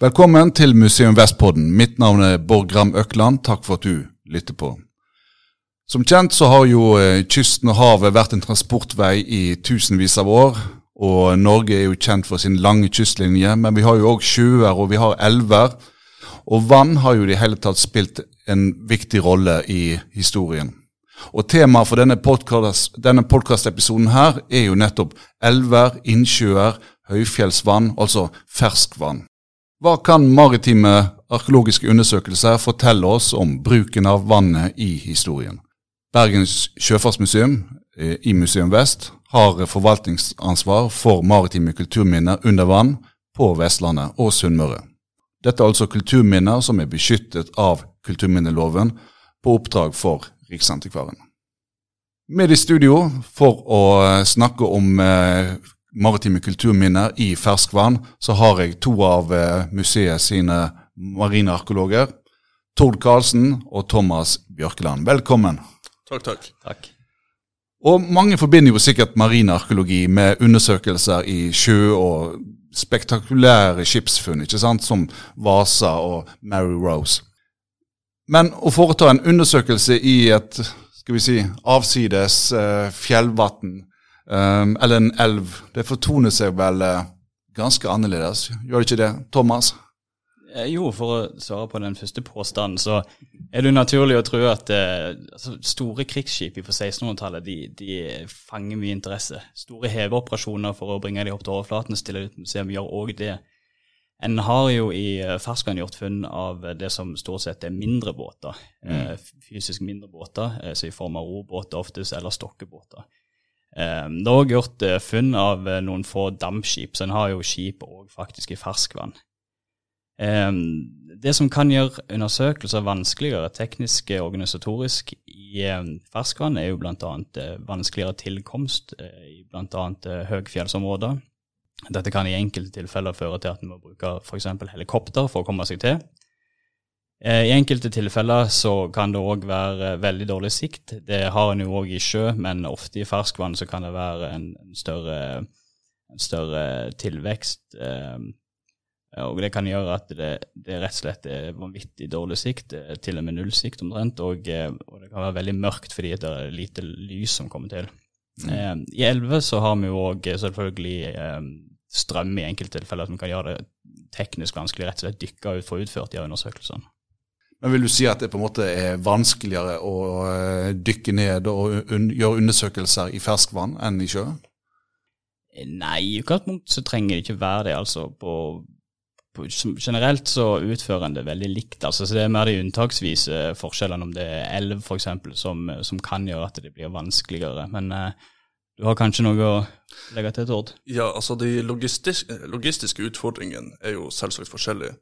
Velkommen til Museum Vestpodden. Mitt navn er Bård Gram Økland. Takk for at du lytter på. Som kjent så har jo eh, kysten og havet vært en transportvei i tusenvis av år. Og Norge er jo kjent for sin lange kystlinje, men vi har jo òg sjøer og vi har elver. Og vann har jo i det hele tatt spilt en viktig rolle i historien. Og Temaet for denne podkastepisoden her er jo nettopp elver, innsjøer, høyfjellsvann, altså ferskvann. Hva kan maritime arkeologiske undersøkelser fortelle oss om bruken av vannet i historien? Bergens sjøfartsmuseum eh, i Museum Vest har forvaltningsansvar for maritime kulturminner under vann på Vestlandet og Sunnmøre. Dette er altså kulturminner som er beskyttet av kulturminneloven på oppdrag for Riksantikvaren. Med i studio for å snakke om eh, maritime kulturminner i ferskvann, så har jeg to av eh, museet sine marinearkeologer. Tord Karlsen og Thomas Bjørkeland. Velkommen. Takk, takk. Takk. Og Mange forbinder jo sikkert marinearkeologi med undersøkelser i sjø og spektakulære skipsfunn, ikke sant, som Vasa og Mary Rose. Men å foreta en undersøkelse i et skal vi si, avsides eh, fjellvann um, eller en elv, det fortoner seg vel uh, ganske annerledes, gjør det ikke det, Thomas? Eh, jo, for å svare på den første påstanden, så er det naturlig å tro at uh, altså, store krigsskip på 1600-tallet de, de, fanger mye interesse. Store heveoperasjoner for å bringe de opp til overflaten og stille ut museum gjør òg det. En har jo i ferskvann gjort funn av det som stort sett er mindre båter. Mm. Fysisk mindre båter, så i form av robåter oftest, eller stokkebåter. Eh, det er òg gjort funn av noen få dampskip, så en har jo skip òg faktisk i ferskvann. Ehm, det som kan gjøre undersøkelser vanskeligere teknisk og organisatorisk i ehm, ferskvann, er jo bl.a. Eh, vanskeligere tilkomst eh, i bl.a. Eh, høgfjellsområder. Dette kan i enkelte tilfeller føre til at en må bruke f.eks. helikopter for å komme seg til. I enkelte tilfeller så kan det òg være veldig dårlig sikt. Det har en jo òg i sjø, men ofte i ferskvann så kan det være en, større, en større tilvekst. Ehm, Eh, og det kan gjøre at det, det rett og slett er vanvittig dårlig sikt, til og med null sikt omtrent. Og, eh, og, det kan være veldig mørkt fordi det er lite lys som kommer til. Mm. Eh, I elver så har vi jo òg selvfølgelig eh, strøm i enkelte tilfeller som kan gjøre det teknisk vanskelig rett og slett dykke ut for utført de undersøkelsene. Men Vil du si at det på en måte er vanskeligere å dykke ned og un gjøre undersøkelser i ferskvann enn i sjø? Nei, i utgangspunktet så trenger det ikke være det. altså på generelt så utfører en det veldig likt. altså så Det er mer de unntaksvise forskjellene, om det er elv f.eks., som, som kan gjøre at det blir vanskeligere. Men eh, du har kanskje noe å legge til, Tord? Ja, altså de logistis logistiske utfordringene er jo selvsagt forskjellige.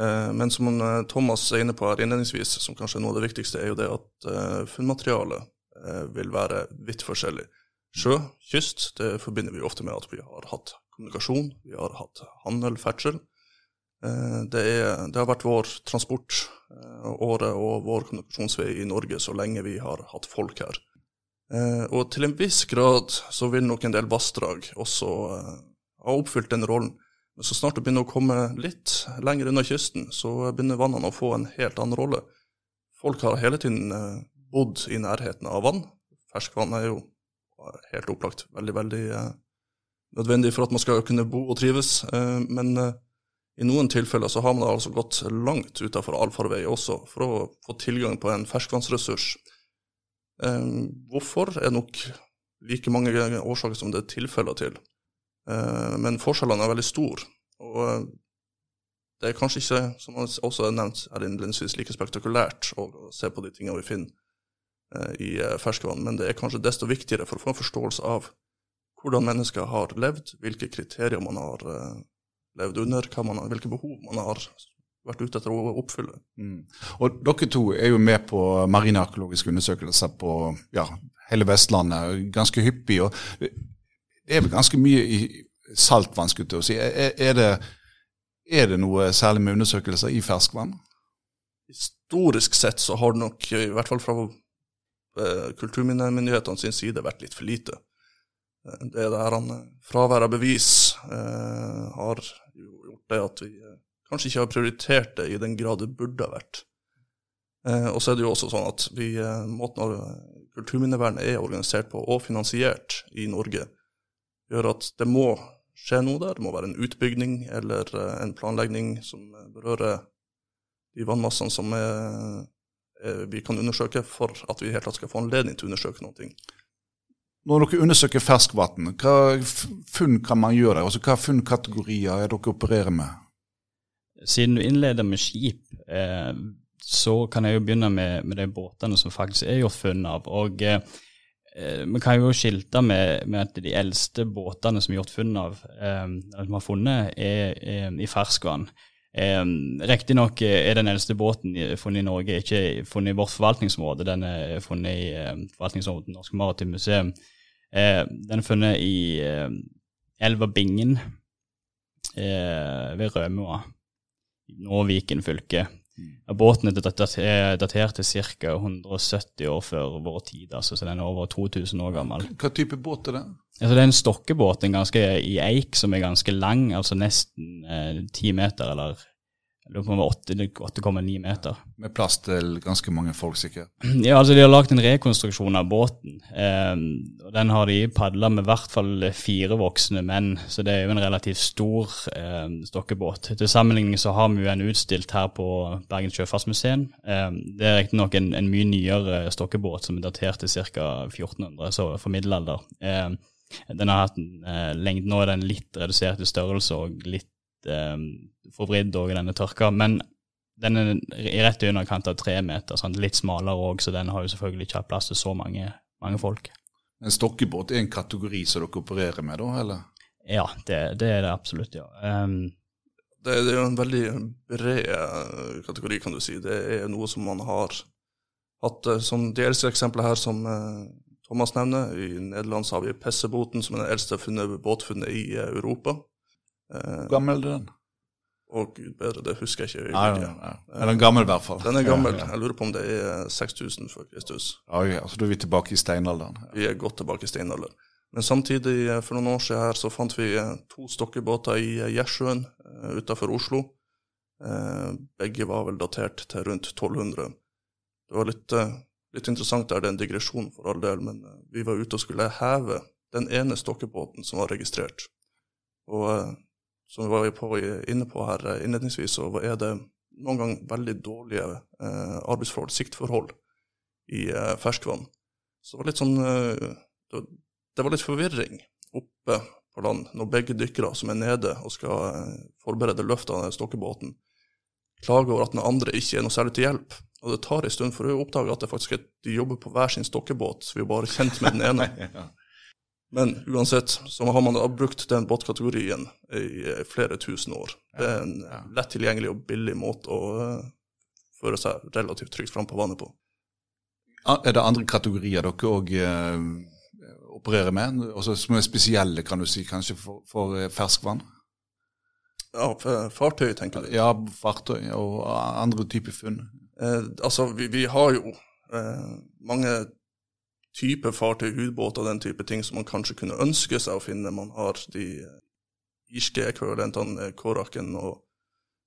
Eh, men som eh, Thomas er inne på her innledningsvis, som kanskje er noe av det viktigste, er jo det at eh, funnmaterialet vil være vidt forskjellig. Sjø, kyst, det forbinder vi ofte med at vi har hatt kommunikasjon, vi har hatt handel, ferdsel. Det, er, det, har vært vår transportåre og vår kommunikasjonsvei i Norge så lenge vi har hatt folk her. Og til en viss grad så vil nok en del vassdrag også ha oppfylt den rollen. Men så snart det begynner å komme litt lenger unna kysten, så begynner vannene å få en helt annen rolle. Folk har hele tiden bodd i nærheten av vann. Ferskvann er jo helt opplagt veldig, veldig nødvendig for at man skal kunne bo og trives. Men i noen tilfeller så har man altså gått langt utenfor allfarvei også for å få tilgang på en ferskvannsressurs. Eh, hvorfor er nok like mange årsaker som det er tilfeller til. Eh, men forskjellene er veldig store. Og eh, det er kanskje ikke, som også er nevnt er innledningsvis, like spektakulært å se på de tingene vi finner eh, i ferskvann, men det er kanskje desto viktigere for å få en forståelse av hvordan mennesker har levd, hvilke kriterier man har levd under, man, hvilke behov man har vært ute etter å oppfylle. Mm. Og Dere to er jo med på marinearkeologiske undersøkelser på ja, hele Vestlandet, ganske hyppig. og Det er vel ganske mye i saltvann, skulle jeg si. Er, er, det, er det noe særlig med undersøkelser i ferskvann? Historisk sett så har det nok, i hvert fall fra eh, kulturminnemyndighetene sin side, vært litt for lite. Eh, det der fraværet fravær av bevis eh, har gjort det at vi kanskje ikke har prioritert det i den grad det burde ha vært. Eh, og så er det jo også sånn at vi, eh, måten kulturminnevernet er organisert på og finansiert i Norge, gjør at det må skje noe der. Det må være en utbygning eller eh, en planlegging som berører de vannmassene som er, er, vi kan undersøke, for at vi helt tatt skal få anledning til å undersøke noe. Når dere undersøker ferskvann, hva funn kan man gjøre? Altså, hva funnkategorier er dere opererer med? Siden du innleder med skip, eh, så kan jeg jo begynne med, med, de båtene som faktisk er gjort funn av. Og eh, vi kan jo skilte med, med, at de eldste båtene som er gjort funn av, eh, som har funnet, er, er i ferskvann. Eh, Riktignok er den eldste båten funnet i Norge ikke funnet i vårt forvaltningsområde, den er funnet i eh, forvaltningsområdet Norsk Maritimt Museum. Eh, den er funnet i eh, elva Bingen eh, ved Rømøa, nå Viken fylke. Mm. Båten er datert til ca. 170 år før vår tid, altså, så den er over 2000 år gammel. Hva type båt er det? Altså, det er en stokkebåt en ganske, i eik som er ganske lang, altså nesten ti eh, meter, eller jeg lurer på om det var 8,9 meter. Med plass til ganske mange folk, sikkert? Ja, altså de har lagd en rekonstruksjon av båten. Eh, og Den har de padla med i hvert fall fire voksne menn, så det er jo en relativt stor eh, stokkebåt. Til sammenligning så har vi jo en utstilt her på Bergen sjøfartsmuseum. Eh, det er riktignok en, en mye nyere stokkebåt som er datert til ca. 1400, så for middelalder. Eh, den har hatt en eh, lengde, nå er den litt redusert i størrelse og litt eh, forvridd òg i denne tørka. Men den er i rett i underkant av tre meter, sånn, litt smalere òg, så den har jo selvfølgelig ikke hatt plass til så mange, mange folk. En stokkebåt er en kategori som dere opererer med, da, eller? Ja, det, det er det absolutt, ja. Um, det, det, er jo en veldig bred eh, kategori, kan du si. Det er noe som man har hatt eh, som de eldste eksemplene her, som eh, Thomas nevner. I Nederland så har vi Pesseboten, som er den eldste funnet, båtfunnet i Europa. Hvor gammel er den? Å, gud bedre, det husker jeg ikke. Nei, nei, nei. Er den gammel, i hvert fall? Den er gammel. Jeg lurer på om det er 6000 før Kristus. Oi, altså Da er vi tilbake i steinalderen? Vi er godt tilbake i steinalderen. Men samtidig, eh, for noen år siden her, så fant vi eh, to stokkebåter i eh, Gjersjøen utenfor Oslo. Begge var vel datert til rundt 1200. Det var litt, litt interessant der, det er en digresjon for all del, men vi var ute og skulle heve den ene stokkebåten som var registrert. Og som vi var på, inne på her eh, innledningsvis, så er det noen ganger veldig dårlige eh, arbeidsforhold, siktforhold, i eh, ferskvann. Så det var litt sånn eh, det, var litt forvirring oppe på land når begge dykkere som er nede og skal eh, forberede løftet av stokkebåten, klager over at den andre ikke er noe særlig til hjelp. Og det tar en stund for å oppdage at det faktisk er, de jobber på hver sin stokkebåt, så vi er bare kjent med den ene. Men uansett så har man da brukt den båtkategorien i eh, flere tusen år. Det er en lett tilgjengelig og billig måte å uh, føre seg relativt trygt fram på vannet på. Er det andre kategorier dere òg uh, opererer med, også som er spesielle kan du si, kanskje for, for ferskvann? Ja, fartøy, tenker du? Ja, fartøy og andre typer funn. Eh, altså, vi, vi, har jo eh, mange type fartøy, ubåter og den type ting som man kanskje kunne ønske seg å finne. Man har de eh, irske ekvivalentene, eh, Koraken og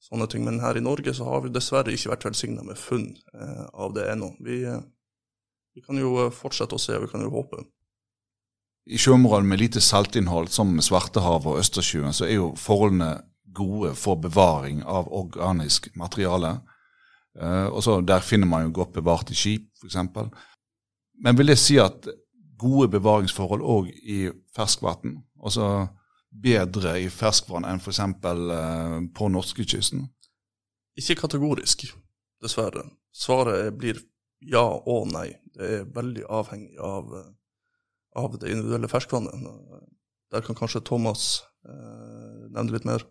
sånne ting. Men her i Norge så har vi dessverre ikke vært velsigna med funn eh, av det ennå. Vi, vi, kan jo fortsette å se, vi kan jo håpe. I sjøområder med lite saltinnhold, som Svartehavet og Østersjøen, så er jo forholdene gode for bevaring av organisk materiale. Eh, og så Der finner man jo godt bevarte skip, f.eks. Men vil det si at gode bevaringsforhold òg i ferskvann, altså bedre i ferskvann enn f.eks. Eh, på norskekysten? Ikke kategorisk, dessverre. Svaret blir ja og nei. Det er veldig avhengig av, eh, av det individuelle ferskvannet. Der kan kanskje Thomas eh, nevne litt mer.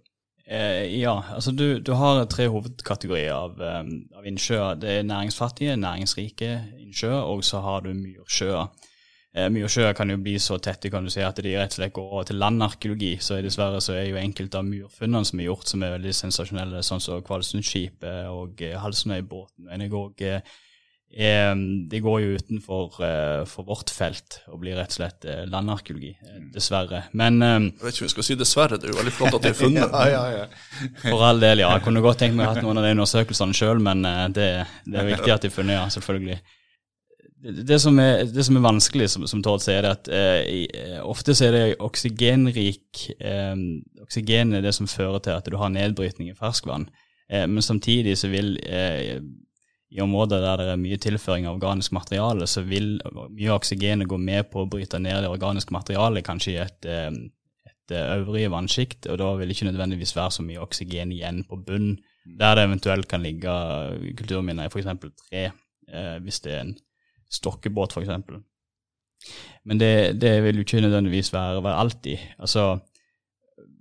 Eh, ja, altså du, du, har tre hovedkategorier av, um, av, innsjøer. Det er næringsfattige, næringsrike innsjøer, og så har du myrsjøer. Eh, myrsjøer kan jo bli så tette kan du si, at de rett og slett går over til landarkeologi. Så dessverre så er jo enkelte av myrfunnene som er gjort, som er veldig sensasjonelle, sånn som Kvalsundskipet og eh, Halsnøybåten. Men jeg òg eh, det går jo utenfor uh, for vårt felt og blir rett og slett uh, landarkeologi, uh, dessverre. Men um, Jeg vet ikke om jeg skal si dessverre, det er jo veldig flott at de har funnet. ja, ja, ja. For all del, ja. Jeg kunne godt tenkt meg å ha noen av de undersøkelsene sjøl, men det, det, er viktig at de har funnet, ja, selvfølgelig. Det, som, er, det som er, vanskelig, som, som Tord sier, er at ofte så er det oksygenrik Oksygen er det som fører til at du har nedbrytning i ferskvann. men samtidig så vil i områder der det er mye tilføring av organisk materiale, så vil mye oksygen oksygenet gå med på å bryte ned det organiske materialet, kanskje i et, eh, et øvrige vannsjikt, og da vil det ikke nødvendigvis være så mye oksygen igjen på bunn, der det eventuelt kan ligge kulturminner i f.eks. tre, eh, hvis det er en stokkebåt, f.eks. Men det, det, vil jo ikke nødvendigvis være, være alltid. Altså,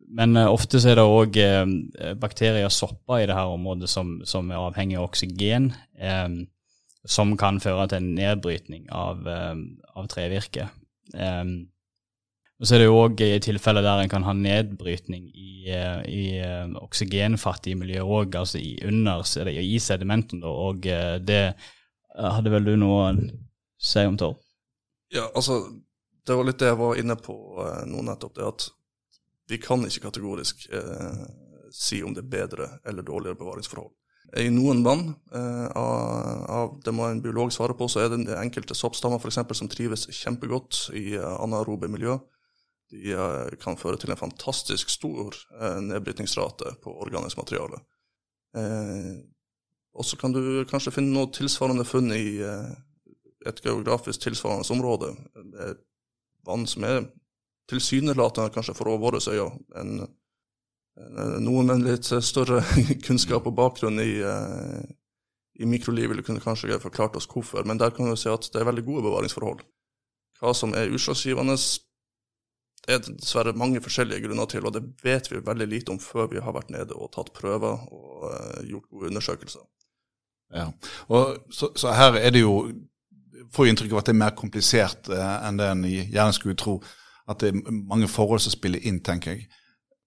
men uh, ofte så er det òg eh, bakterier og sopper i dette området som, som, er avhengig av oksygen, eh, som kan føre til en nedbrytning av, um, av trevirke. Eh, og så er det jo òg tilfeller der en kan ha nedbrytning i, i oksygenfattige miljøer òg, altså i, under, i sedimenten. Og det hadde vel du noe å si om, Tor? Ja, altså, det var litt det jeg var inne på nå nettopp, det at vi kan ikke kategorisk eh, si om det er bedre eller dårligere bevaringsforhold. I noen vann, eh, av, det må en biolog svare på, så er det enkelte soppstammer eksempel som trives kjempegodt i uh, anaerobe miljø. De eh, kan føre til en fantastisk stor eh, nedbrytningsrate på organisk materiale. og så kan du kanskje finne noe tilsvarende funn i et geografisk tilsvarende område. Vann som er tilsynelatende, kanskje for våre øyne, en, noen med litt større kunnskap og bakgrunn i, eh, i mikroliv ville kunne kanskje forklart oss hvorfor, men der kan vi si at det er veldig gode bevaringsforhold. Hva som er utslagsgivende, er dessverre mange forskjellige grunner til, og det vet vi veldig lite om før vi har vært nede og tatt prøver og uh, gjort gode undersøkelser. Ja, og så, så, her er det jo Får inntrykk av at det er mer komplisert eh, enn det en gjerne skulle tro at det er mange forhold som spiller inn, tenker jeg.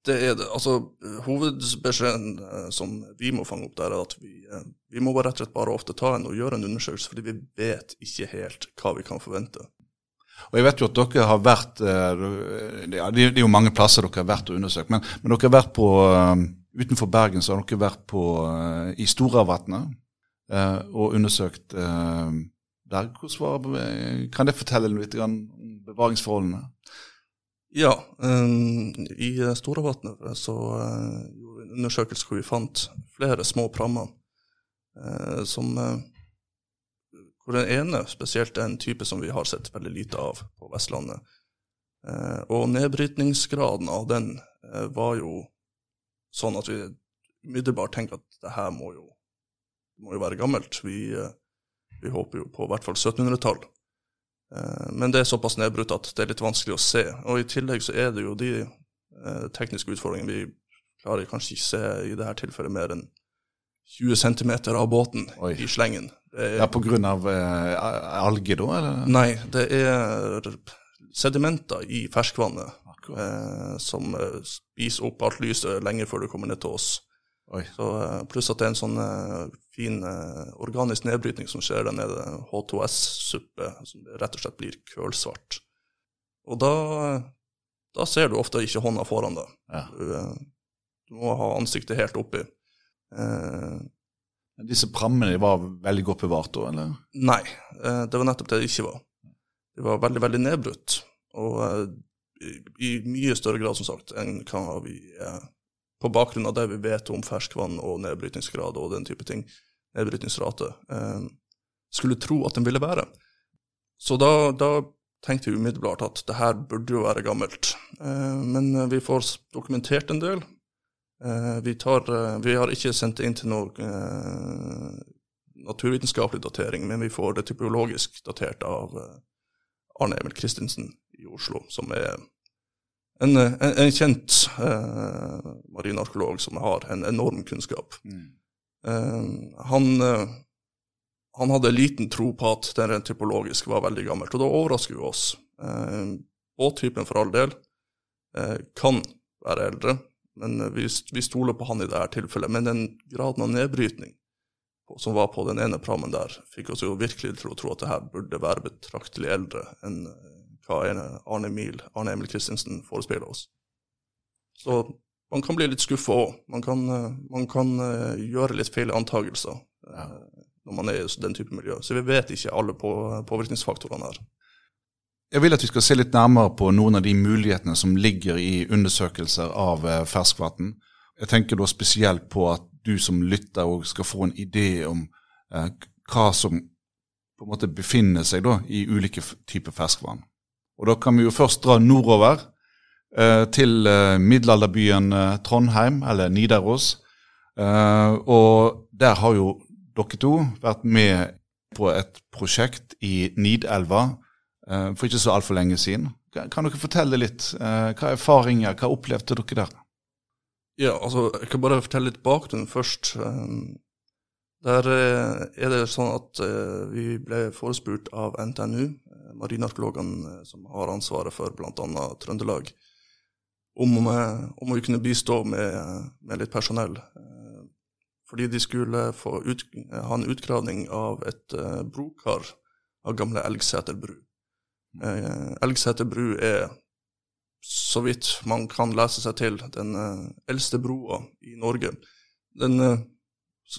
Det er det. Altså, Hovedbeskjeden eh, som vi må fange opp der, er at vi, eh, vi må rett og slett bare ofte ta en og gjøre en undersøkelse, fordi vi vet ikke helt hva vi kan forvente. Og jeg vet jo at dere har vært eh, ja, Det er jo mange plasser dere har vært og undersøkt, men, men dere har vært på Utenfor Bergen så har dere vært på, i Storavatnet og undersøkt der. Hvordan kan det fortelle litt om bevaringsforholdene? Ja, um, i Storavatnet så uh, gjorde vi en undersøkelse hvor vi fant flere små prammer. Som, hvor den ene spesielt er en type som vi har sett veldig lite av på Vestlandet. og nedbrytningsgraden av den var jo sånn at vi umiddelbart tenker at det her må jo, må jo være gammelt. Vi, vi håper jo på i hvert fall 1700-tall. Eh, men det er såpass nedbrutt at det er litt vanskelig å se. Og i tillegg så er det jo de eh, tekniske utfordringene. Vi klarer kanskje ikke se i dette tilfellet mer enn 20 cm av båten Oi. i slengen. Det er, ja, av eh, alger, da? Eller? Nei, det er sedimenter i ferskvannet eh, som spiser opp alt lyset lenge før det kommer ned til oss. Så, pluss at det er en sånn fin eh, organisk nedbrytning som skjer der nede, H2S-suppe, som rett og slett blir kølsvart. Og da, da ser du ofte ikke hånda foran deg. Ja. Du, eh, du, må ha ansiktet helt oppi. Eh, Disse prammene var veldig godt bevart da, eller? Nei, eh, det var nettopp det det ikke var. De var veldig, veldig nedbrutt. Og eh, i, mye større grad, som sagt, enn hva vi eh, på bakgrunn av det vi vet om ferskvann og nedbrytningsgrad og den type ting, nedbrytningsrate, eh, skulle tro at den ville være. Så da, da, tenkte vi umiddelbart at det her burde jo være gammelt. Eh, men vi får dokumentert en del. Eh, vi, tar, eh, vi, har ikke sendt det inn til noe eh, naturvitenskapelig datering, men vi får det typologisk datert av eh, Arne Emil Christensen i Oslo, som er en, en, en kjent eh, marinarkeolog som har en enorm kunnskap. Mm. Eh, han, eh, han, hadde liten tro på at den rent typologisk var veldig gammelt, og da overrasker vi oss. Eh, båttypen for all del eh, kan være eldre, men vi, vi, stoler på han i dette tilfellet. Men den graden av nedbrytning som var på den ene prammen der, fikk oss jo virkelig til å tro at det her burde være betraktelig eldre enn hva Arne Emil, Arne Emil Christensen forespeiler oss. Så man kan bli litt skuffa òg. Man, man, kan gjøre litt feil antagelser ja. når man er i den type miljø. Så vi vet ikke alle på, påvirkningsfaktorene her. Jeg vil at vi skal se litt nærmere på noen av de mulighetene som ligger i undersøkelser av ferskvann. Jeg tenker da spesielt på at du som lytter òg skal få en idé om eh, hva som på en måte befinner seg da i ulike typer ferskvann. Og Da kan vi jo først dra nordover eh, til eh, middelalderbyen eh, Trondheim, eller Nidaros. Eh, og der har jo dere to vært med på et prosjekt i Nidelva eh, for ikke så altfor lenge siden. Kan dere fortelle litt? hva erfaringer, hva opplevde dere der? Ja, altså, jeg kan bare fortelle litt bakgrunnen først. Der eh, er det sånn at eh, vi ble forespurt av NTNU, eh, marinarkeologene som har ansvaret for bl.a. Trøndelag, om, om vi kunne bistå med, med, litt personell. Fordi de skulle ut, ha en utgravning av et brokar av gamle Elgseter bru. Elgseter bru er så vidt man kan lese seg til, den eldste broa i Norge. Den,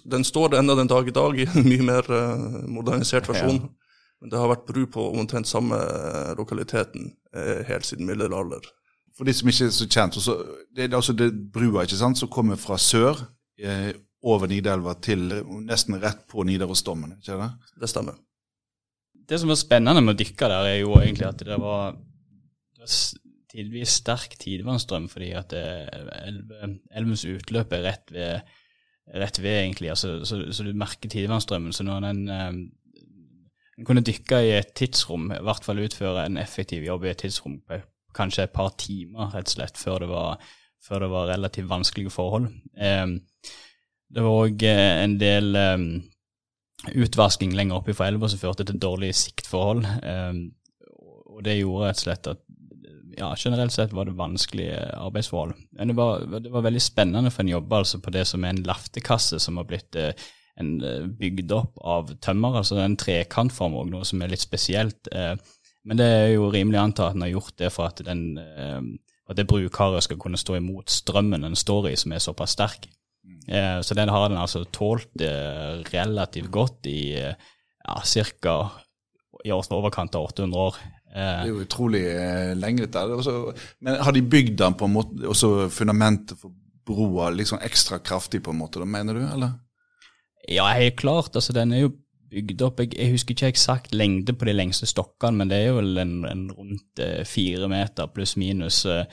den står ennå den dag i dag i en mye mer uh, modernisert versjon. Ja. Men det har vært bru på omtrent samme lokaliteten helt siden middelalder. For de som ikke er så kjent, også, det er altså det brua ikke sant, som kommer fra sør over Nidelva til nesten rett på Nidarosdommen, ikke det? Det stemmer. Det som var spennende med å dykke der, er jo egentlig at det var, det var tidvis sterk tidevannsstrøm fordi at elve, elvens utløp er rett ved, rett ved egentlig, altså, så, så, du merker tidevannsstrømmen. Så når en, um, en kunne dykke i et tidsrom, i hvert fall utføre en effektiv jobb i et tidsrom kanskje et par timer, rett og slett, før det var, før det var relativt vanskelige forhold. Eh, det var òg eh, en del eh, utvasking lenger oppe fra elva som førte til dårlige siktforhold. Eh, og det gjorde rett og slett at ja, generelt sett var det vanskelige arbeidsforhold. Men det var, det var veldig spennende for en jobb altså, på det som er en laftekasse som har blitt eh, en, eh, bygd opp av tømmer. altså En trekantform òg, noe som er litt spesielt. Eh, men det er jo rimelig å anta at en har gjort det for at, den, eh, at det brukharet skal kunne stå imot strømmen den står i, som er såpass sterk. Eh, så den har den altså tålt relativt godt i ja, ca. i overkant av 800 år. Det er jo utrolig lenge, dette. Men har de bygd den på en måte, også fundamentet for broa liksom ekstra kraftig, på en måte, da, mener du? eller? Ja, helt klart. altså Den er jo bygd opp Jeg, jeg husker ikke eksakt lengde på de lengste stokkene, men det er jo vel en, en rundt eh, fire meter pluss minus eh,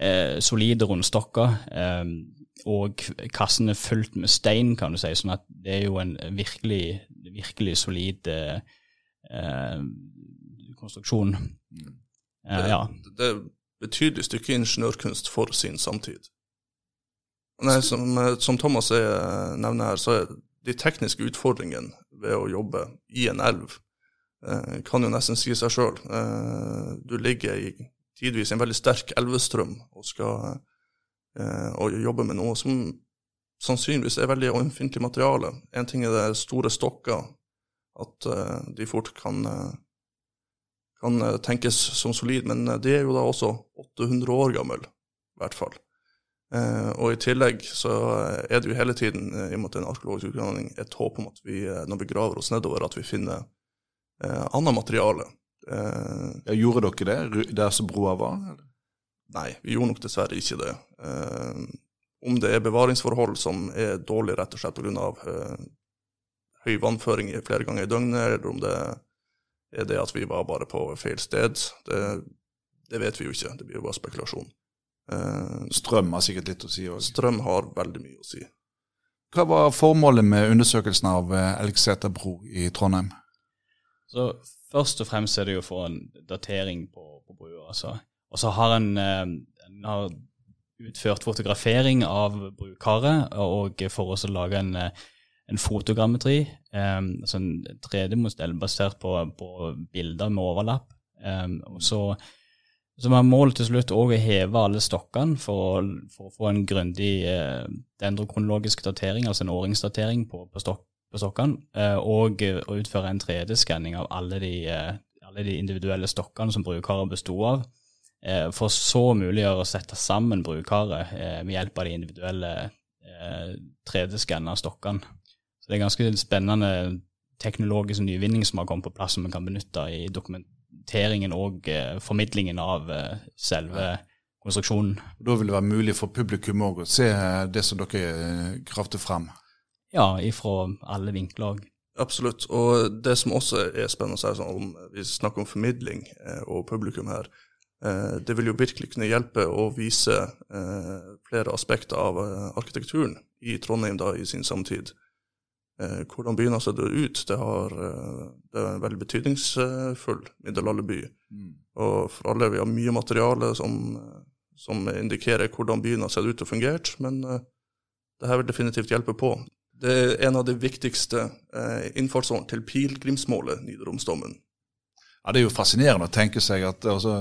eh, solide rundstokker. Eh, og kassen er fullt med stein, kan du si. sånn at det er jo en virkelig, virkelig solid eh, eh konstruksjon. Mm. Det, ja. det er et betydelig stykke ingeniørkunst for sin samtid. Nei, som, som, Thomas er, nevner her, så er de tekniske utfordringene ved å jobbe i en elv eh, kan jo nesten si seg sjøl. Eh, du ligger i tidvis i en veldig sterk elvestrøm og skal eh, og jobbe med noe som sannsynligvis er veldig ømfintlig materiale. En ting er det store stokker, at de fort kan kan tenkes som solid, men de er jo da også 800 år gammel, i hvert fall. Eh, og i tillegg så er det jo hele tiden, i og med at det er en arkeologisk utgravning, et håp om at vi, når vi graver oss nedover, at vi finner eh, annet materiale. Eh, ja, gjorde dere det der som broa var? Eller? Nei, vi gjorde nok dessverre ikke det. Eh, om det er bevaringsforhold som er dårlige rett og slett pga. Eh, høy vannføring flere ganger i døgnet, eller om det er det at vi var bare på feil sted. Det, det vet vi jo ikke, det blir jo bare spekulasjon. Eh, strøm har sikkert litt å si òg? Strøm har veldig mye å si. Hva var formålet med undersøkelsen av eh, Elgseter bro i Trondheim? Så Først og fremst er det jo for en datering på, på brua. Altså. Og så har en, eh, en har utført fotografering av brukaret, og for å lage en eh, en fotogrammetri, um, altså en 3D-modell basert på, på, bilder med overlapp. Um, og så, så vi har målet til slutt òg å heve alle stokkene for, for, å få en grundig eh, dendrokronologisk datering, altså en åringsdatering på, på, stok, på stokkene, eh, og å utføre en 3D-skanning av alle de, eh, alle de, individuelle stokkene som brudkaret besto av, eh, for så muliggjøre å sette sammen brudkaret med hjelp av de individuelle 3D-skanna stokkene. Så det er ganske spennende teknologisk nyvinning som har kommet på plass, som vi kan benytte i dokumenteringen og formidlingen av selve konstruksjonen. Da vil det være mulig for publikum òg å se det som dere gravde frem? Ja, ifra alle vinkler. Absolutt. Og det som også er spennende, er sånn, om vi snakker om formidling eh, og publikum her, eh, det vil jo virkelig kunne hjelpe å vise eh, flere aspekter av eh, arkitekturen i Trondheim da, i sin samtid. Eh, hvordan byen har sett ut, det, har, eh, det er en veldig betydningsfull middelalderby. Mm. Og for alle, vi har mye materiale som, som indikerer hvordan byen har sett ut og fungert, men det her vil definitivt hjelpe på. Det er en av de viktigste eh, innfartsårene til pilegrimsmålet Nidarosdomen. Ja, det er jo fascinerende å tenke seg at altså,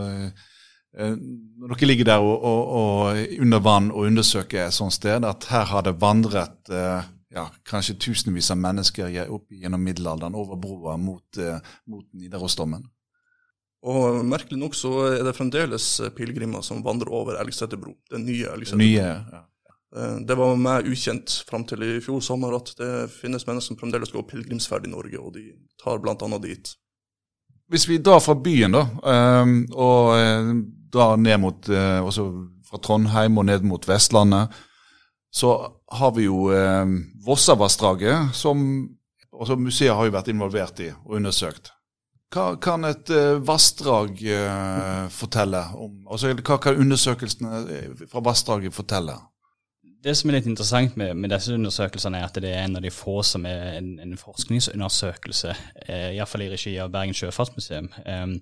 når dere ligger der og, og, og, under vann og undersøker et sånt sted, at her har det vandret eh, ja, kanskje tusenvis av mennesker opp gjennom middelalderen over broa mot, eh, mot Nidarosdomen. Og merkelig nok så er det fremdeles pilegrimer som vandrer over Elgseter bro. Den nye Elgseter bro. Ja. Eh, det var meg ukjent fram til i fjor sommer at det finnes mennesker som fremdeles går pilegrimsferd i Norge, og de tar bl.a. dit. Hvis vi drar fra byen, da, ehm, og eh, drar ned mot også fra Trondheim og ned mot Vestlandet, så har vi jo Vossavassdraget, som altså museet har jo vært involvert i og undersøkt. Hva kan et vassdrag fortelle om? Altså, hva kan undersøkelsene fra vassdraget fortelle? det som er litt interessant med, med, disse undersøkelsene, er at det er en av de få som er en, en forskningsundersøkelse, eh, iallfall i regi av Bergen Sjøfartsmuseum. Um,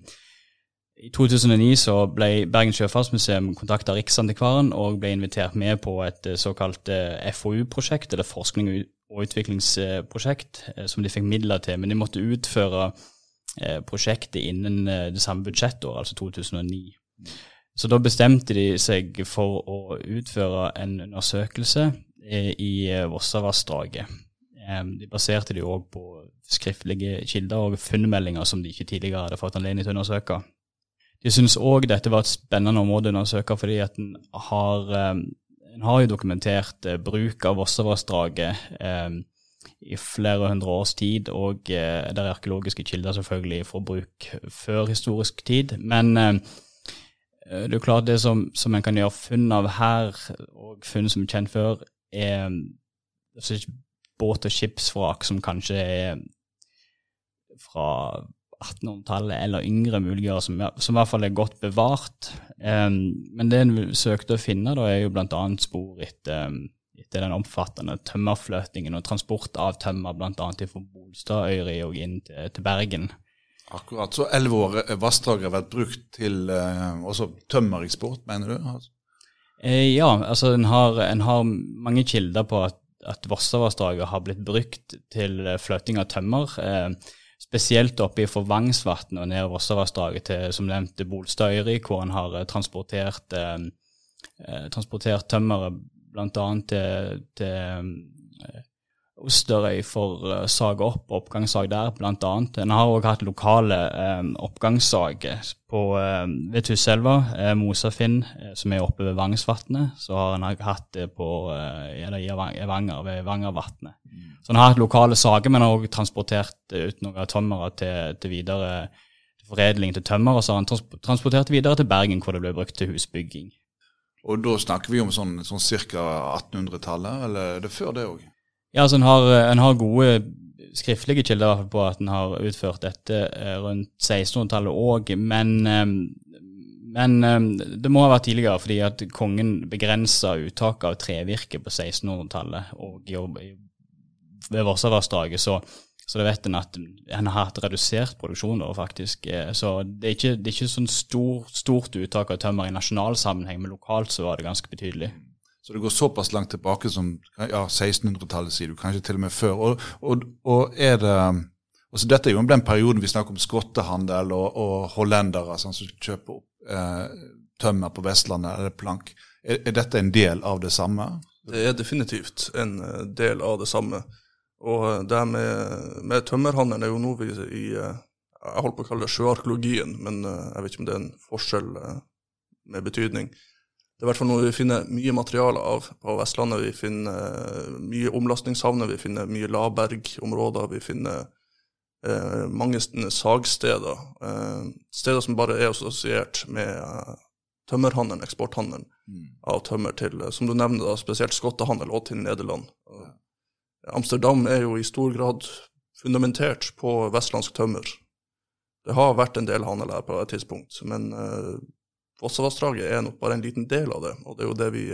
I 2009 så ble Bergen Sjøfartsmuseum kontakta Riksantikvaren og ble invitert med på et eh, såkalt eh, FoU-prosjekt, eller forskning og utviklingsprosjekt, eh, som de fikk midler til. Men de måtte utføre prosjektet innen det samme budsjettåret, altså 2009. Så da bestemte de seg for å utføre en undersøkelse i Vossavassdraget. De baserte det òg på skriftlige kilder og funnmeldinger som de ikke tidligere hadde fått anledning til å undersøke. De syns òg dette var et spennende område å undersøke fordi at en har, en har jo dokumentert eh, bruk av Vossavassdraget i flere hundre års tid, og det er arkeologiske kilder selvfølgelig for bruk før historisk tid. Men Eh, det er klart det som, som en kan gjøre funn av her, og funn som er kjent før, er altså båt- og skipsvrak som kanskje er fra 1800-tallet eller yngre muliggjøre, som, som, i hvert fall er godt bevart. Um, men det en søkte å finne, da, er jo bl.a. spor etter, etter, den omfattende tømmerfløtingen og transport av tømmer bl.a. fra Bolstadøyri og inn til, til Bergen. Akkurat. Så elleve år vassdraget har vært brukt til eh, også tømmereksport, mener du? Altså. Eh, ja, altså en har, en har, mange kilder på at, at Vossavassdraget har blitt brukt til eh, fløting av tømmer. Eh, spesielt oppe i Forvangsvatnet og ned Vossavassdraget til som nevnt Bolstadøyri, hvor en har eh, transportert, eh, transportert tømmeret bl.a. til, til Osterøy for uh, sage opp oppgangssag der, blant annet. En har òg hatt lokale um, oppgangssager på, um, ved Tusselva, uh, Mosafinn, uh, som er oppe ved Vangsvatnet. Så har en hatt det på, uh, i Evanger, ved Vangervatnet. Mm. Så en har hatt lokale saker, men har òg transportert ut noen tømmere til, til videre foredling til tømmer. Og så har trans transportert videre til Bergen, hvor det ble brukt til husbygging. Og da snakker vi om sånn, sånn ca. 1800-tallet, eller er det før det òg? Ja, altså en har, en har gode skriftlige kilder på at en har utført dette eh, rundt 1600-tallet òg, men, eh, men eh, det må ha vært tidligere, fordi at kongen begrensa uttaket av trevirke på 1600-tallet. Og ved Vossavassdraget så, så vet en at en har hatt redusert produksjon da, faktisk. Så det er ikke, det er ikke sånn stor, stort uttak av tømmer i nasjonal sammenheng, men lokalt så var det ganske betydelig. Så det går såpass langt tilbake som ja, 1600-tallet, sier du, kanskje til og med før. Og, og, og er det altså Dette er jo den perioden vi snakker om skottehandel og, og hollendere sånn, som kjøper opp eh, tømmer på Vestlandet eller plank. Er, er, dette en del av det samme? Det er definitivt en eh, del av det samme. Og det med, med tømmerhandelen er jo noe vi i Jeg holdt på å kalle det sjøarkeologien, men jeg vet ikke om det er en forskjell med betydning. Det er i hvert fall noe vi finner mye materiale av på Vestlandet. Vi finner mye omlastningshavner, vi finner mye lavbergområder. Vi finner eh, mange sagsteder. Eh, steder som bare er assosiert med eh, tømmerhandelen, eksporthandelen mm. av tømmer til, eh, som du nevner, da, spesielt skottehandel og til Nederland. Ja. Amsterdam er jo i stor grad fundamentert på vestlandsk tømmer. Det har vært en del handel her på et tidspunkt, men Fossavassdraget er nok bare en liten del av det. Og det er jo det vi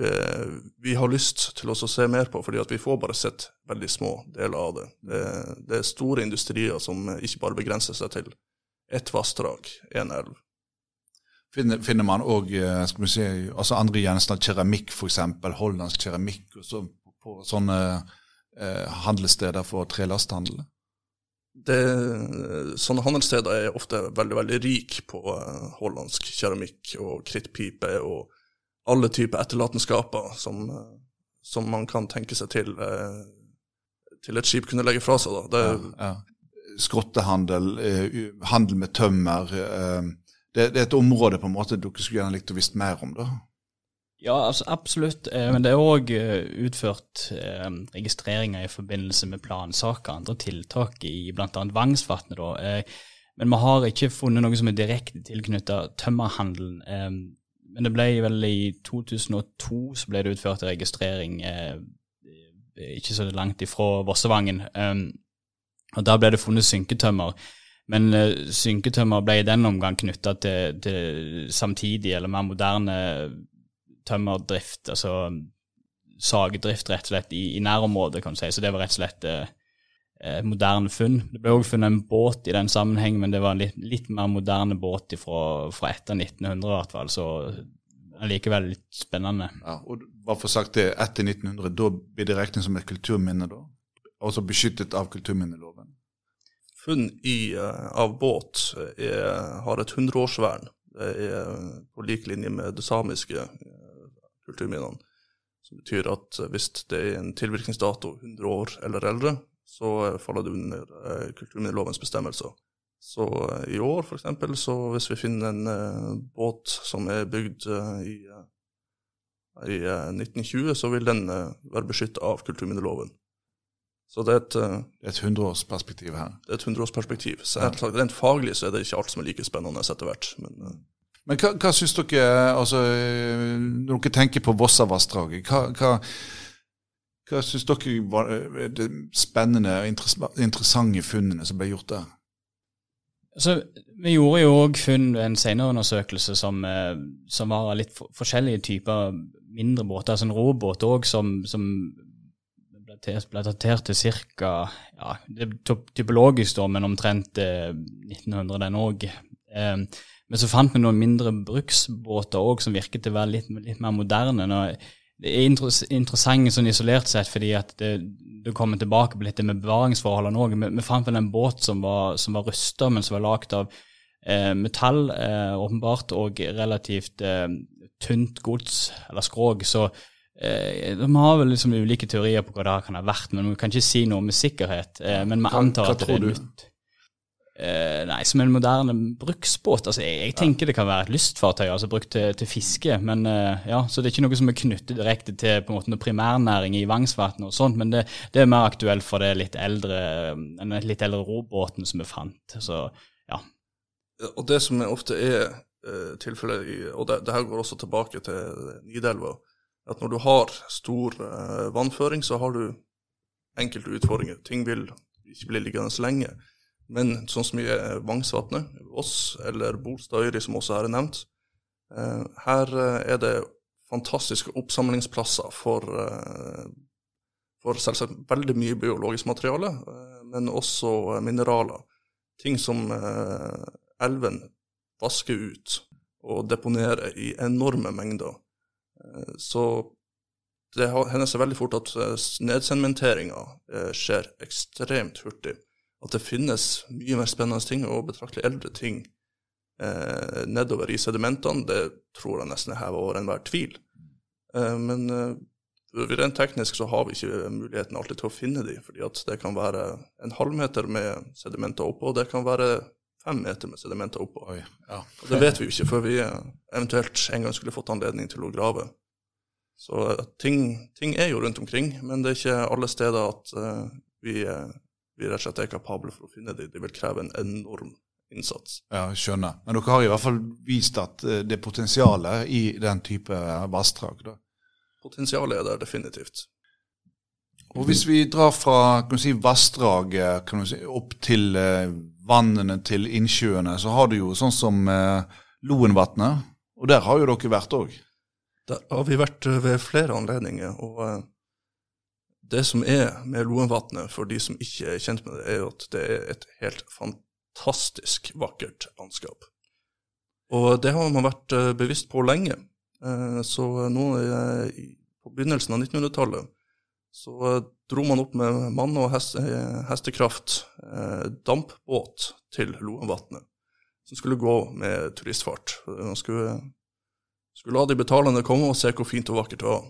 Eh, vi har lyst til å se mer på, fordi vi får bare sett veldig små deler av det. det. det. er store industrier som ikke bare begrenser seg til ett vassdrag, én elv. Finner, finner man òg eh, altså andre gjenstander, keramikk f.eks., hollandsk keramikk, så, på sånne eh, handelssteder for trelasthandel? Det, sånne handelssteder er ofte veldig veldig rik på uh, hollandsk keramikk og krittpipe og alle typer etterlatenskaper som, som, man kan tenke seg til, uh, til et skip kunne legge fra seg. Da. Det, ja, ja. Skrottehandel, eh, handel med tømmer. Det, det, er et område på en måte dere skulle gjerne likt å visst mer om? da? Ja, altså, absolutt. Men det er òg utført registreringer i forbindelse med plansaker og andre tiltak i bl.a. Vangsvatnet. Men vi har ikke funnet noe som er direkte tilknyttet tømmerhandelen men det ble vel i 2002 så ble det utført registrering eh, ikke så langt ifra Vossevangen. Og Da ble det funnet synketømmer. Men synketømmer ble i den omgang knytta til, til, samtidig eller mer moderne tømmerdrift, altså sagdrift, rett og slett i, i nærområdet, kan du si. Så det var rett og slett eh, moderne funn. Det ble også funnet en båt i den sammenheng, men det var en litt, litt mer moderne båt fra, fra etter 1900 i hvert fall, så allikevel litt spennende. Ja, og bare for sagt det, etter 1900, da blir det regnet som et kulturminne, da? Altså beskyttet av kulturminneloven? Funn i, uh, av båt er, har et hundreårsvern. Det er på lik linje med det samiske kulturminnene. Som betyr at hvis det er en tilvirkningsdato 100 år eller eldre, så eh, faller det under eh, kulturminnelovens bestemmelser. Så eh, i år, f.eks., så hvis vi finner en båt som er bygd i, i 1920, så vil den være beskytta av kulturminneloven. Så det er et, et hundreårsperspektiv her? Det er et hundreårsperspektiv. Så ja. Rent faglig så er det ikke alt som er like spennende etter hvert. Men, men hva, hva syns dere, altså, når dere tenker på Vossavassdraget, hva, hva hva syns dere var det spennende og interessante funnene som ble gjort der? Altså, vi gjorde jo òg funn ved en senere undersøkelse som, eh, som var litt forskjellige typer mindre båter. Altså en robåt òg som, som ble datert til ca. Ja, typologisk, da, men omtrent eh, 1900, den òg. Eh, men så fant vi noen mindre bruksbåter òg som virket til å være litt, litt mer moderne. Når, det er interessant sånn isolert sett, fordi at det, du kommer tilbake på litt det med bevaringsforholdene òg. Vi, vi, fant vel en båt som var, som var rusta, men som var lagd av eh, metall, eh, åpenbart, og relativt eh, tynt gods, eller skrog. Så eh, vi har vel liksom ulike teorier på hva det kan ha vært, men vi kan ikke si noe med sikkerhet. Eh, men vi antar at det er nytt. Uh, nei, som en moderne bruksbåt. Altså, jeg, jeg tenker ja. det kan være et lystfartøy, altså brukt til, til fiske. men uh, ja, Så det er ikke noe som er knyttet direkte til på en måte noe primærnæring i Vangsvatn og sånt, men det, det, er mer aktuelt for det litt eldre, den litt eldre robåten som vi fant. Så, ja. Og det som ofte er uh, tilfellet, og det, det, her går også tilbake til Nidelva, at når du har stor vannføring, så har du enkelte utfordringer. Ting vil ikke bli liggende lenge. Men sånn som i eh, Vangsvatnet, Voss eller Bolstadøyri, som også her er nevnt, eh, her eh, er det fantastiske oppsamlingsplasser for, for selvsagt veldig mye biologisk materiale, men også mineraler. Ting som elven vasker ut og deponerer i enorme mengder. Så det hender seg veldig fort at nedsedimenteringa skjer ekstremt hurtig at det finnes mye mer spennende ting og betraktelig eldre ting eh, nedover i sedimentene, det tror jeg nesten er hevet over enhver tvil. Eh, men eh, Rent teknisk så har vi ikke muligheten alltid til å finne de, fordi at det kan være en halvmeter med sedimenter oppå, og det kan være fem meter med sedimenter oppå. Oi, ja. Og det vet vi jo ikke før vi eventuelt en gang skulle fått anledning til å grave. Så eh, ting, ting er jo rundt omkring, men det er ikke alle steder at uh, vi, uh, vi rett og slett er kapable for å finne dem. Det vil kreve en enorm innsats. Ja, skjønner. Men dere har i hvert fall vist at uh, det er potensialet i den type vassdrag? da. Potensialet er der definitivt. Og Hvis vi drar fra si, vassdraget si, opp til vannene til innsjøene, så har du jo sånn som Loenvatnet. Og der har jo dere vært òg? Der har vi vært eh, ved flere anledninger. og eh, Det som er med Loenvatnet, for de som ikke er kjent med det, er at det er et helt fantastisk vakkert landskap. Og det har man vært eh, bevisst på lenge. Så nå på begynnelsen av 1900-tallet så dro man opp med mann- og hestekraft dampbåt til Loenvatnet, som skulle gå med turistfart. Man skulle skulle la de betalende komme og se hvor fint og vakkert det var.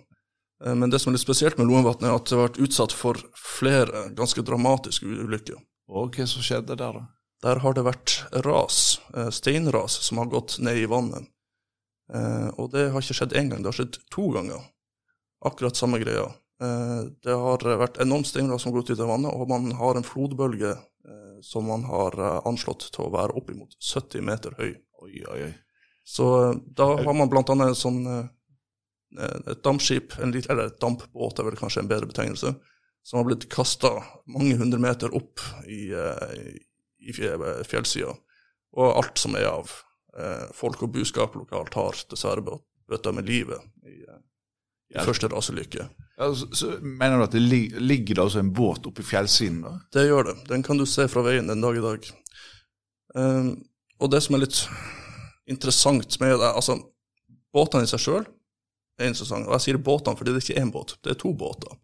Eh, men det som er litt spesielt med Loenvatnet, er at det har vært utsatt for flere ganske dramatiske ulykker. Og hva som skjedde der, da? Der har det vært ras, eh, steinras, som har gått ned i vannet. Eh, og det har ikke skjedd én gang, det har skjedd to ganger. Akkurat samme greia. Det har vært enormt steinras som har gått ut av vannet, og man har en flodbølge som man har anslått til å være oppimot 70 meter høy. Oi, oi, oi. Så da har man bl.a. en sånn, et dampskip, eller et dampbåt er vel kanskje en bedre betegnelse, som har blitt kasta mange hundre meter opp i, eh, i fjellsida. Og alt som er av folk og buskap lokalt, har dessverre bøtta med livet i, i første raselykke. Ja, så, så, mener du at det ligger altså en båt oppe i fjellsiden? da? Det gjør det. Den kan du se fra veien den dag i dag. Um, og det som er litt interessant med det Altså, båtene i seg sjøl er sesong. Og jeg sier båtene fordi det er ikke én båt, det er to båter.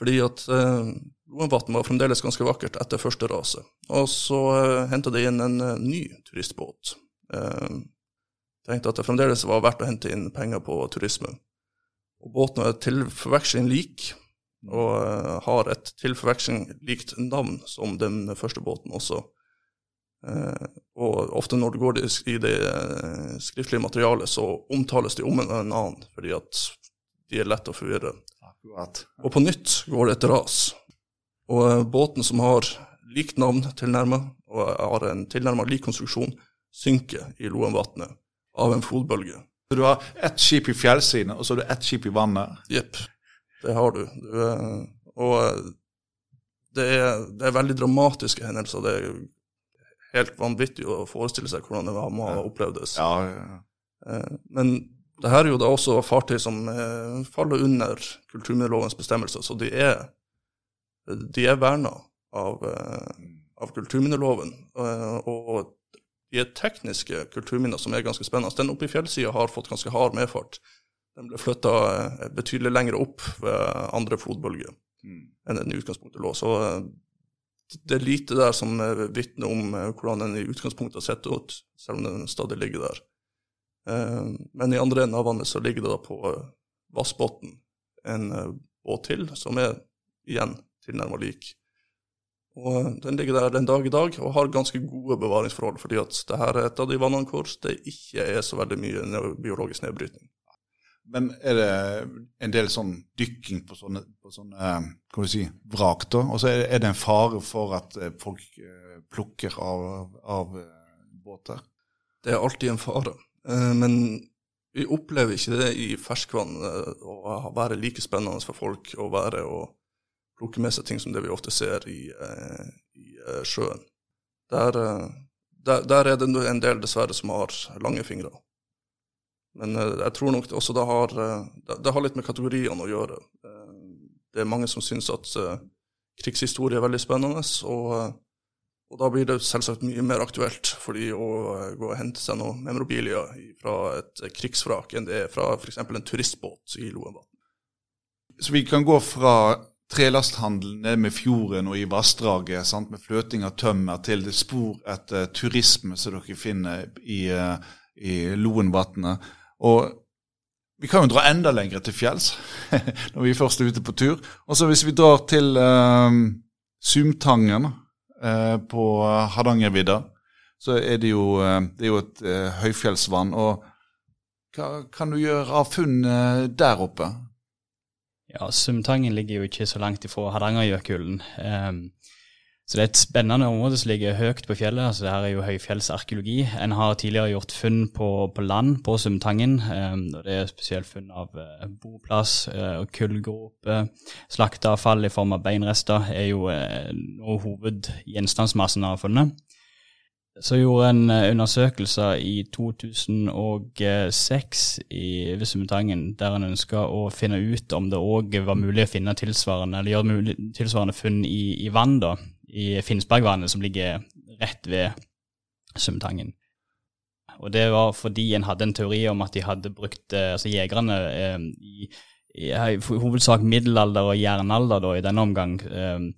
Fordi at eh, Loenvatn var fremdeles ganske vakkert etter første raset. Og så eh, henta de inn en uh, ny turistbåt. Eh, tenkte at det fremdeles var verdt å hente inn penger på turisme. Og båten er til forveksling lik, og eh, har et til forveksling likt navn som den første båten også. Eh, og ofte når det går i det eh, skriftlige materialet, så omtales de om en annen, fordi at de er lett å forvirre. Og på nytt går det et ras. Og eh, båten som har likt navn tilnærma, og har en tilnærma lik konstruksjon, synker i Loenvatnet av en flodbølge. Så du har ett skip i fjellsiden, og så har du ett skip i vannet? Jepp, det har du. du og det er, det er, veldig dramatiske hendelser. Det er helt vanvittig å forestille seg hvordan det må ha opplevdes. Ja, ja. ja. men det her er jo da også fartøy som eh, faller under kulturminnelovens bestemmelser, så de er, de er verna av, eh, av kulturminneloven. Og de er tekniske kulturminner som er ganske spennende. Den oppe i fjellsida har fått ganske hard medfart. Den ble flytta betydelig lenger opp ved andre flodbølger mm. enn den i utgangspunktet lå. Så det er lite der som vitner om eh, hvordan den i utgangspunktet har sett ut, selv om den stadig ligger der. Eh, men i andre enden av vannet så ligger det da på eh, Vassbotn en båt til, som er igjen tilnærmet lik. Og Den ligger der den dag i dag og har ganske gode bevaringsforhold, fordi at det her er et av de vannene hvor det ikke er så veldig mye biologisk nedbrytning. Men er det en del sånn dykking på sånne, på sånne kan du si, vrak, da? Og så er det en fare for at eh, folk eh, plukker av, av eh, båter? Det er alltid en fare. Men vi opplever ikke det i ferskvann å være like spennende for folk å være og plukke med seg ting som det vi ofte ser i, i sjøen. Der, der, der, er det en del dessverre som har lange fingre. Men eh, jeg tror nok også det har, eh, det har litt med kategoriene å gjøre. Eh, det er mange som syns at krigshistorie er veldig spennende, og, og, da blir det selvsagt mye mer aktuelt for de å gå og hente seg noe memorabilia fra et krigsvrak enn det er fra f.eks. en turistbåt i Loenvatn. Så vi kan gå fra trelasthandel ned med fjorden og i vassdraget sant, med fløting av tømmer til det spor etter turisme som dere finner i, i Loenvatnet. Og vi kan jo dra enda lenger til fjells når vi først er ute på tur. Og så hvis vi drar til eh, Sumtangen eh, på Hardangervidda, så er det jo, uh, det er jo et høyfjellsvann. Og hva kan du gjøre av funn der oppe? Ja, Sumtangen ligger jo ikke så langt ifra Hardangerjøkulen. Um, så det er et spennende område som ligger høyt på fjellet. altså det her er jo høyfjellsarkeologi. En har tidligere gjort funn på, på land på Sumtangen. Um, det er spesielt funn av uh, boplass uh, og kullgroper. Slakteavfall i form av beinrester er jo uh, noe hovedgjenstandsmassen av funnet. Så gjorde en undersøkelse i 2006 i, ved Sumtangen der en ønska å finne ut om det òg var mulig å finne tilsvarende, eller gjøre tilsvarende funn i, i vann. da i Finnsbergvannet, som ligger rett ved Sumtangen. Og det var fordi en hadde en teori om at de hadde brukt eh, altså jegerne eh, i, i, hovedsak middelalder og jernalder da, i denne omgang eh,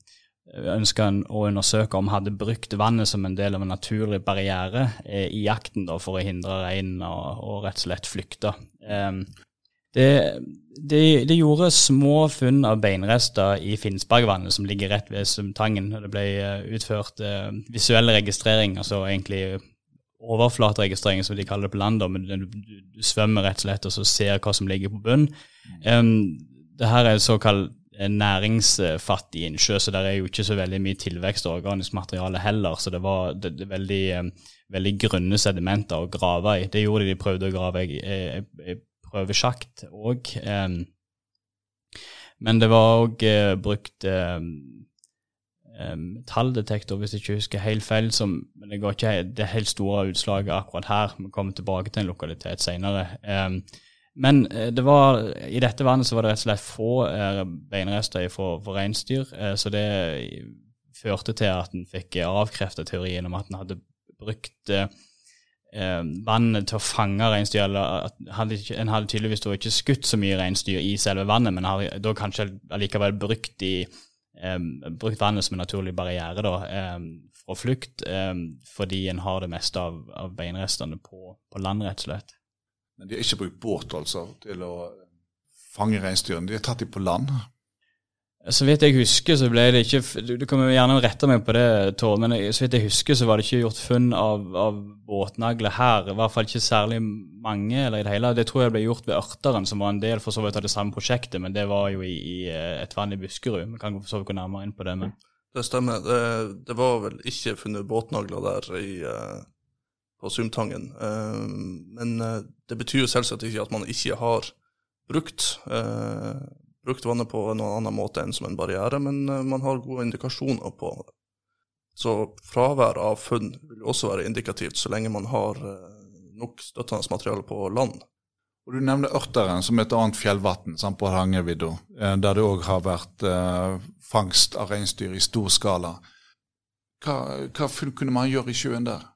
ønska å undersøke om hadde brukt vannet som en del av en naturlig barriere eh, i jakten da, for å hindre regn og, og, rett og slett flykte. Eh, det, det, det, gjorde små funn av beinrester i Finnsbergvannet, som ligger rett ved Sumtangen. Det ble eh, utført uh, visuelle registrering, altså egentlig overflateregistrering, som de kaller det på land. Men du, du, du, svømmer rett og slett og så ser hva som ligger på bunnen. Um, det her er såkalt næringsfattig innsjø, så der er jo ikke så veldig mye tilvekst og organisk materiale heller. Så det var det, det veldig, veldig grunne sedimenter å grave i. Det gjorde de, de prøvde å grave i, i, prøvesjakt òg. Men det var òg uh, brukt talldetektor, hvis jeg ikke husker helt feil. Men det går ikke det helt store utslaget akkurat her. Vi kommer tilbake til en lokalitet senere. Men det var, i dette vannet så var det rett og slett få uh, beinrester for, for reinsdyr. Så det førte til at en fikk avkrefta teorien om at en hadde brukt eh, vannet til å fange reinsdyr. eller En hadde tydeligvis ikke skutt så mye reinsdyr i selve vannet, men har da kanskje allikevel brukt, i, eh, brukt vannet som en naturlig barriere da, eh, for flukt, fordi en har det meste av, av beinrestene på, på, land, rett og slett. Men de har ikke brukt båt altså til å fange reinsdyrene, de har tatt dem på land? Så vidt jeg husker, så ble det ikke Du, du kan gjerne rette meg på det, Tord, men så vidt jeg husker, så var det ikke gjort funn av, av båtnagler her. I hvert fall ikke særlig mange. eller i Det hele. Det tror jeg ble gjort ved Ørteren, som var en del for så vidt av det samme prosjektet, men det var jo i, i eh, et vann i Buskerud. Vi kan for så vidt gå nærmere inn på det. men... Det stemmer. Det, det var vel ikke funnet båtnagler der i, uh, på Sumtangen. Uh, men det betyr jo selvsagt ikke at man ikke har brukt brukt vannet på noen annen måte enn som en barriere, men eh, man har gode indikasjoner på det. Så fravær av funn vil også være indikativt, så lenge man har eh, nok støttende materiale på land. Og Du nevner Ørteren som et annet fjellvann på Hardangervidda, eh, der det òg har vært eh, fangst av reinsdyr i stor skala. Hva, hva funn kunne man gjøre i sjøen der?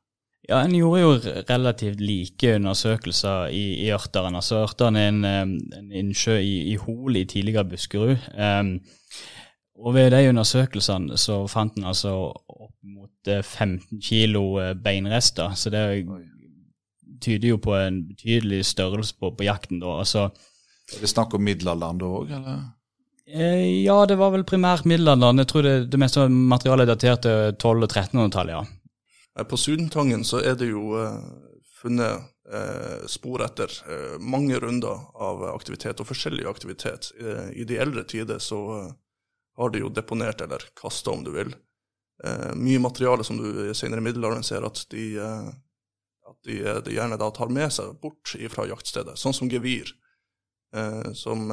Ja, En gjorde jo relativt like undersøkelser i, i Ørteren. Altså Ørteren er en, en innsjø i, i Hol i tidligere Buskerud. Um, og ved de undersøkelsene så fant en altså opp mot 15 eh, kilo eh, beinrester. Så det tyder jo på en betydelig størrelse på, på jakten da. Altså, er det snakk om middelalderen da òg, eller? Eh, ja, det var vel primært middelalderen. Jeg tror det, det meste av materialet er datert til 1200- og 1300-tallet, ja. Eh, på Sudentangen så er det jo eh, funnet eh, spor etter mange runder av aktivitet, og forskjellig aktivitet. I de eldre tider så har de jo deponert, eller kasta om du vil, mye materiale som du senere i middelalderen ser at de, at de, de, gjerne da tar med seg bort fra jaktstedet, sånn som gevir. som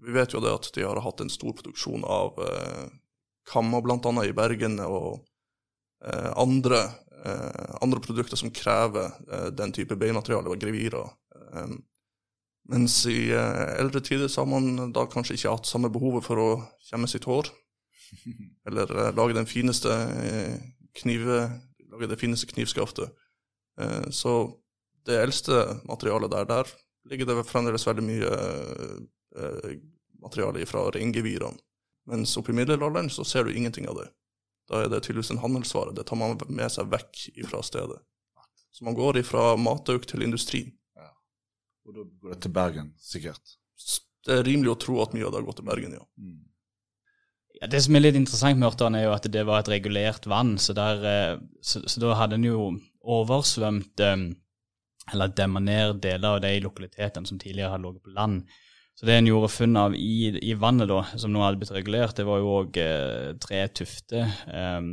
Vi vet jo det at de har hatt en stor produksjon av kammer, bl.a. i Bergen, og andre, eh, andre, produkter som krever eh, den type beinmateriale, og grevirer. mens i eldre tider så har man da kanskje ikke hatt samme behovet for å kjemme sitt hår, eller lage den fineste knive, lage det fineste knivskaftet. så det eldste materialet der, der ligger det fremdeles veldig mye materiale fra reingevirene. Mens oppe i middelalderen så ser du ingenting av det. Da er det tydeligvis en handelsvare. Det tar man med seg vekk fra stedet. Så man går ifra matauk til industri. Ja. Og da går det til Bergen, sikkert. Det er rimelig å tro at mye av det har gått til Bergen, ja. Mm. Ja, Det som er litt interessant med Ørtan, er jo at det var et regulert vann. Så, der, eh, så, så da hadde en jo oversvømt eh, eller demma ned deler av de lokalitetene som tidligere hadde ligget på land. Så det en gjorde funn av i, i, vannet, da, som nå hadde blitt regulert, det var jo òg eh, tre tufter eh,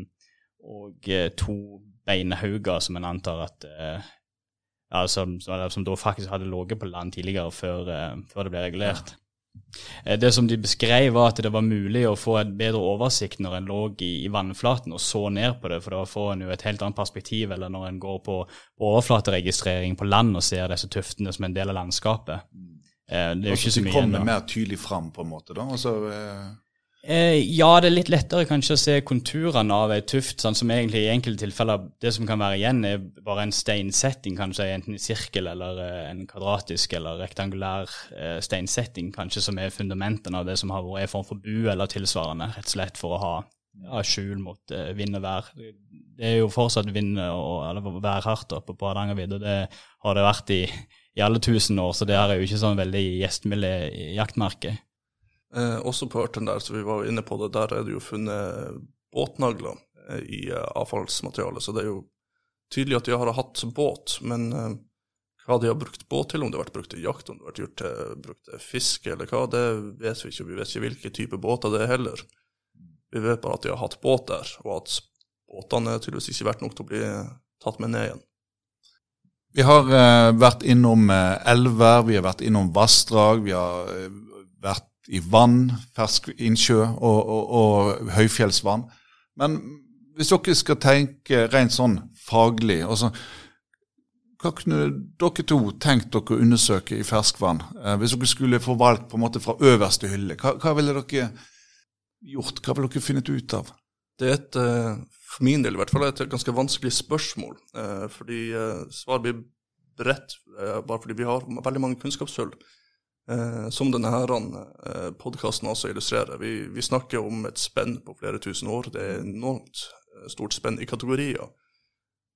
og eh, to beinhauger som en antar at eh, ja, som, som, da faktisk hadde ligget på land tidligere, før, før det ble regulert. Ja. Eh, det som de beskrev, var at det var mulig å få en bedre oversikt når en lå i, i vannflaten og så ned på det, for da får en jo et helt annet perspektiv eller når en går på, på overflateregistrering på land og ser disse tuftene som en del av landskapet. Eh, det er jo ikke så mye igjen. Kommer mer tydelig fram, på en måte? da, altså... Eh Eh, ja, det er litt lettere kanskje å se konturene av ei tuft, sånn som egentlig i enkelte tilfeller det som kan være igjen, er bare en steinsetting, kanskje enten i sirkel eller eh, en kvadratisk eller rektangulær eh, steinsetting, kanskje som er fundamentene av det som har vært en form for bu eller tilsvarende, rett og slett for å ha ja, skjul mot eh, vind og vær. Det er jo fortsatt vind og eller værhardt oppe på Hardangervidda, det har det vært i, i alle tusen år, så det her er jo ikke sånn veldig gjestmilde jaktmerke. Eh, også på Ørten der, så vi var inne på det, der er det jo funnet båtnagler eh, i eh, avfallsmaterialet. Så det er jo tydelig at de har hatt båt, men eh, hva de har brukt båt til, om det har vært brukt til jakt, om det har vært gjort til, brukt til fiske eller hva, det vet vi ikke. Vi vet ikke hvilke type båter det er heller. Vi vet bare at de har hatt båt der, og at båtene tydeligvis ikke vært nok til å bli tatt med ned igjen. Vi har eh, vært innom eh, elver, vi har vært innom vassdrag, vi har vært i vann, fersk innsjø og, og, og, høyfjellsvann. Men hvis dere skal tenke rent sånn faglig altså, Hva kunne dere to tenkt dere å undersøke i ferskvann? Eh, hvis dere skulle få valgt på en måte fra øverste hylle, hva, hva ville dere gjort? Hva vil dere finne ut av? Det er et, eh, for min del i hvert fall, et ganske vanskelig spørsmål. Eh, fordi svaret blir bredt bare fordi vi har veldig mange kunnskapshull. Eh, som denne eh, podkasten også illustrerer. Vi, vi, snakker om et spenn på flere tusen år. Det er enormt eh, stort spenn i kategorier.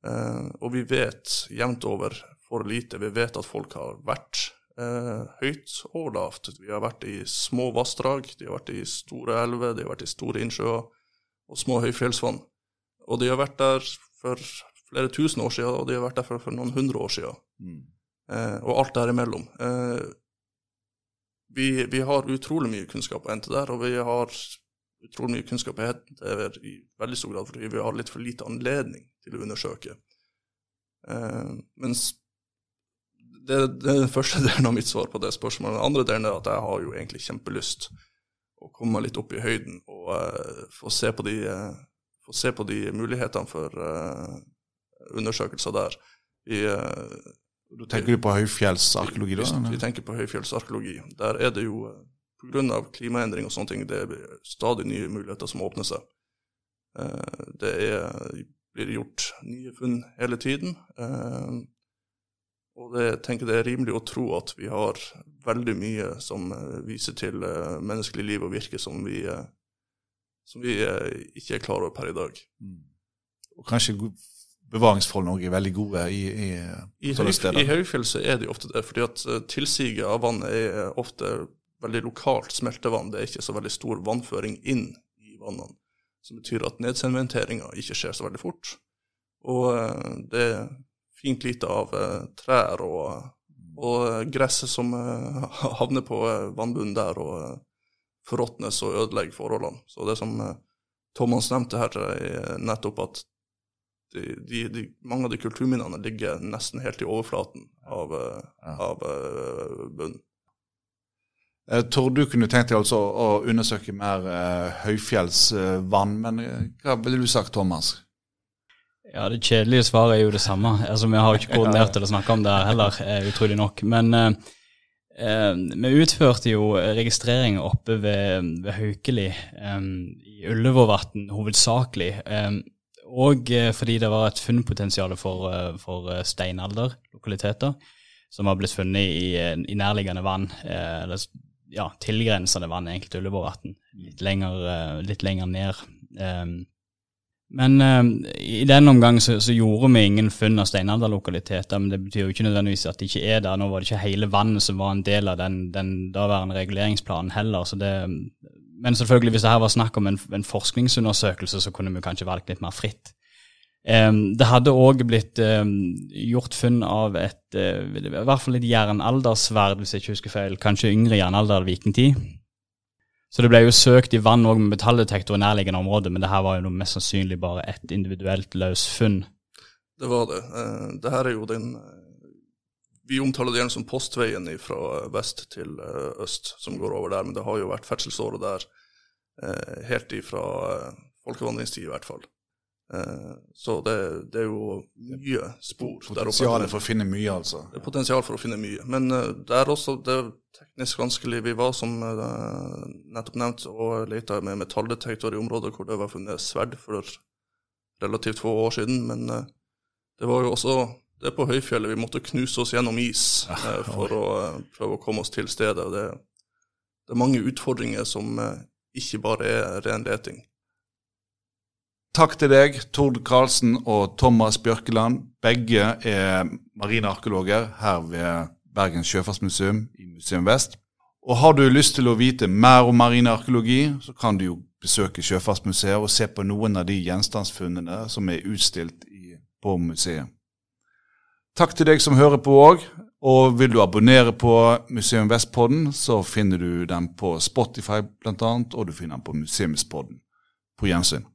Eh, og vi vet jevnt over for lite. Vi vet at folk har vært eh, høyt og lavt. Vi har vært i små vassdrag, de har vært i store elver, de har vært i store innsjøer og små høyfjellsvann. Og de har vært der for flere tusen år siden, og de har vært der for, for noen hundre år siden. Mm. Eh, og alt derimellom. Eh, vi, vi, har utrolig mye kunnskap å hente der, og vi har utrolig mye kunnskap å hente i veldig stor grad fordi vi har litt for lite anledning til å undersøke. Eh, mens det, det, er den første delen av mitt svar på det spørsmålet. Den andre delen er at jeg har jo egentlig kjempelyst å komme litt opp i høyden og uh, få, se på de, uh, få se på de mulighetene for undersøkelser der. Vi, du tenker du på høyfjellsarkeologi? da? Vi, vi tenker på høyfjellsarkeologi. Der er det jo pga. klimaendring og sånne ting, det er stadig nye muligheter som åpner seg. Det er, blir gjort nye funn hele tiden. Eh, og det, jeg tenker det er rimelig å tro at vi har veldig mye som viser til menneskelig liv og virke som vi, som vi ikke er klar over per i dag. Mm. Og kanskje bevaringsforholdene òg er veldig gode i, i, I steder? I høyfjell så er de ofte det, fordi at eh, tilsiget av vann er ofte veldig lokalt smeltevann. Det er ikke så veldig stor vannføring inn i vannene. Som betyr at nedsedimenteringa ikke skjer så veldig fort. Og eh, det fint lite av eh, trær og, og gress som havner på vannbunnen der og forråtnes og ødelegger forholdene. Så det som Thomas nevnte her, er nettopp at de, de, mange av de kulturminnene ligger nesten helt i overflaten av, av bunnen. Eh, tror du kunne tenkt deg altså å undersøke mer uh, høyfjellsvann, men hva ville du sagt, Thomas? Ja, Det kjedelige svaret er jo det samme. Altså, Vi har jo ikke koordinert til å snakke om det heller, utrolig nok. Men vi utførte jo registrering oppe ved, ved Haukeli i Ullevåvatn hovedsakelig. Og eh, fordi det var et funnpotensial for, eh, for eh, steinalderlokaliteter som har blitt funnet i, i nærliggende vann, eller ja, tilgrensende vann egentlig til Ullevåvatn, litt, lenger, litt lenger ned. Men uh, i den omgang så, så, gjorde vi ingen funn av steinalderlokaliteter. Men det betyr jo ikke nødvendigvis at de ikke er der. Nå var det ikke hele vannet som var en del av den, den daværende reguleringsplanen heller. så det men selvfølgelig, hvis det her var snakk om en, en, forskningsundersøkelse, så kunne vi kanskje valgt litt mer fritt. Um, det hadde òg blitt um, gjort funn av et uh, i hvert fall et jernaldersverd, hvis jeg ikke husker feil. Kanskje yngre jernalder eller vikingtid. Så det ble jo søkt i vann òg med metalldetektor i nærliggende område, men det her var jo mest sannsynlig bare et individuelt løs funn. Det var det. Uh, det her er jo den Vi omtaler det gjerne som postveien fra vest til øst, som går over der, men det har jo vært ferdselsåre der helt ifra folkevandringstid, i hvert fall. Så det, det, er jo mye spor Potensialet for å finne mye, altså? Det er potensial for å finne mye. Men det er også det teknisk vanskelig. Vi var, som uh, nettopp nevnt, og leita med metalldetektor i områder hvor det var funnet sverd for relativt få år siden. Men det var jo også det på høyfjellet. Vi måtte knuse oss gjennom is uh, for å prøve å komme oss til stedet. Det, det er mange utfordringer som ikke bare er ren leting. Takk til deg, Tord Karlsen og Thomas Bjørkeland. Begge er marinearkeologer her ved Bergens sjøfartsmuseum i Museum Vest. Og har du lyst til å vite mer om marinearkeologi, så kan du jo besøke Sjøfartsmuseet og se på noen av de gjenstandsfunnene som er utstilt i, på museet. Takk til deg som hører på òg. Og vil du abonnere på Museum Vestpodden, så finner du den på Spotify bl.a., og du finner den på Museumspodden. På gjensyn.